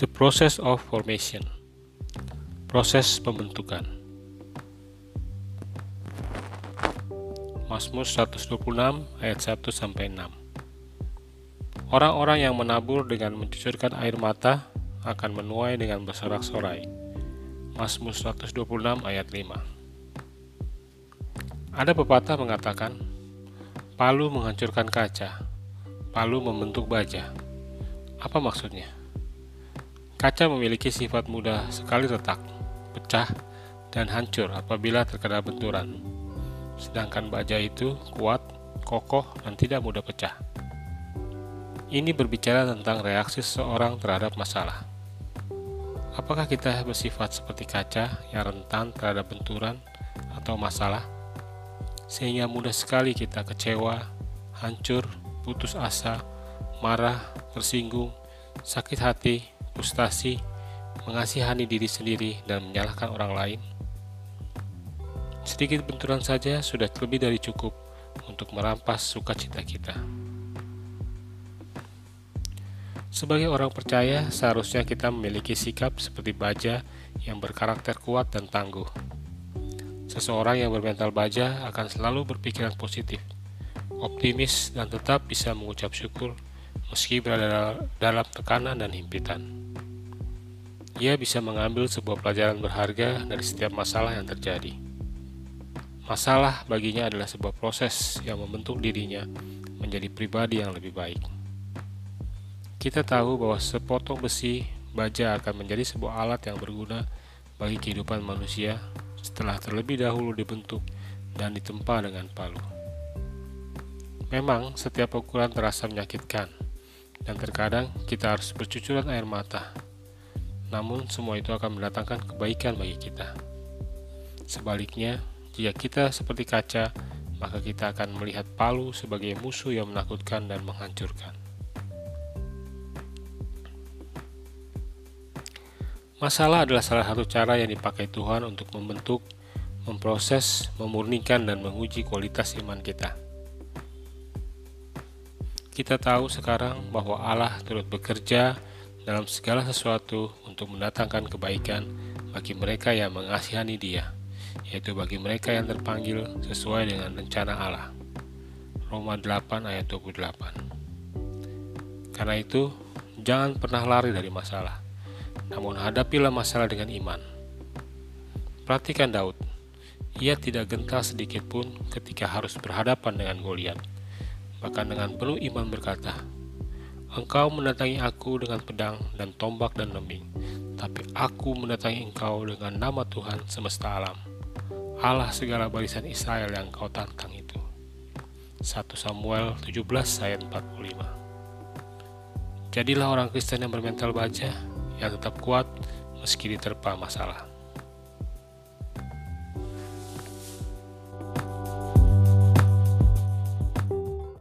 The process of formation. Proses pembentukan. Mazmur 126 ayat 1 sampai 6. Orang-orang yang menabur dengan mencucurkan air mata akan menuai dengan bersorak-sorai. Mazmur 126 ayat 5. Ada pepatah mengatakan, palu menghancurkan kaca, palu membentuk baja. Apa maksudnya? Kaca memiliki sifat mudah sekali retak, pecah, dan hancur apabila terkena benturan. Sedangkan baja itu kuat, kokoh, dan tidak mudah pecah. Ini berbicara tentang reaksi seseorang terhadap masalah. Apakah kita bersifat seperti kaca yang rentan terhadap benturan atau masalah, sehingga mudah sekali kita kecewa, hancur, putus asa, marah, tersinggung, sakit hati, frustasi, mengasihani diri sendiri, dan menyalahkan orang lain. Sedikit benturan saja sudah lebih dari cukup untuk merampas sukacita kita. Sebagai orang percaya, seharusnya kita memiliki sikap seperti baja yang berkarakter kuat dan tangguh. Seseorang yang bermental baja akan selalu berpikiran positif, optimis, dan tetap bisa mengucap syukur meski berada dalam tekanan dan himpitan. Ia bisa mengambil sebuah pelajaran berharga dari setiap masalah yang terjadi. Masalah baginya adalah sebuah proses yang membentuk dirinya menjadi pribadi yang lebih baik. Kita tahu bahwa sepotong besi baja akan menjadi sebuah alat yang berguna bagi kehidupan manusia setelah terlebih dahulu dibentuk dan ditempa dengan palu. Memang, setiap ukuran terasa menyakitkan, dan terkadang kita harus bercucuran air mata. Namun, semua itu akan mendatangkan kebaikan bagi kita. Sebaliknya, jika kita seperti kaca, maka kita akan melihat palu sebagai musuh yang menakutkan dan menghancurkan. Masalah adalah salah satu cara yang dipakai Tuhan untuk membentuk, memproses, memurnikan, dan menguji kualitas iman kita. Kita tahu sekarang bahwa Allah turut bekerja dalam segala sesuatu untuk mendatangkan kebaikan bagi mereka yang mengasihani Dia, yaitu bagi mereka yang terpanggil sesuai dengan rencana Allah. Roma 8 ayat 28. Karena itu, jangan pernah lari dari masalah, namun hadapilah masalah dengan iman. Perhatikan Daud, ia tidak gentar sedikit pun ketika harus berhadapan dengan Goliat bahkan dengan penuh iman berkata, Engkau mendatangi aku dengan pedang dan tombak dan lembing, tapi aku mendatangi engkau dengan nama Tuhan semesta alam, Allah segala barisan Israel yang kau tantang itu. 1 Samuel 17 ayat 45 Jadilah orang Kristen yang bermental baja, yang tetap kuat meski diterpa masalah.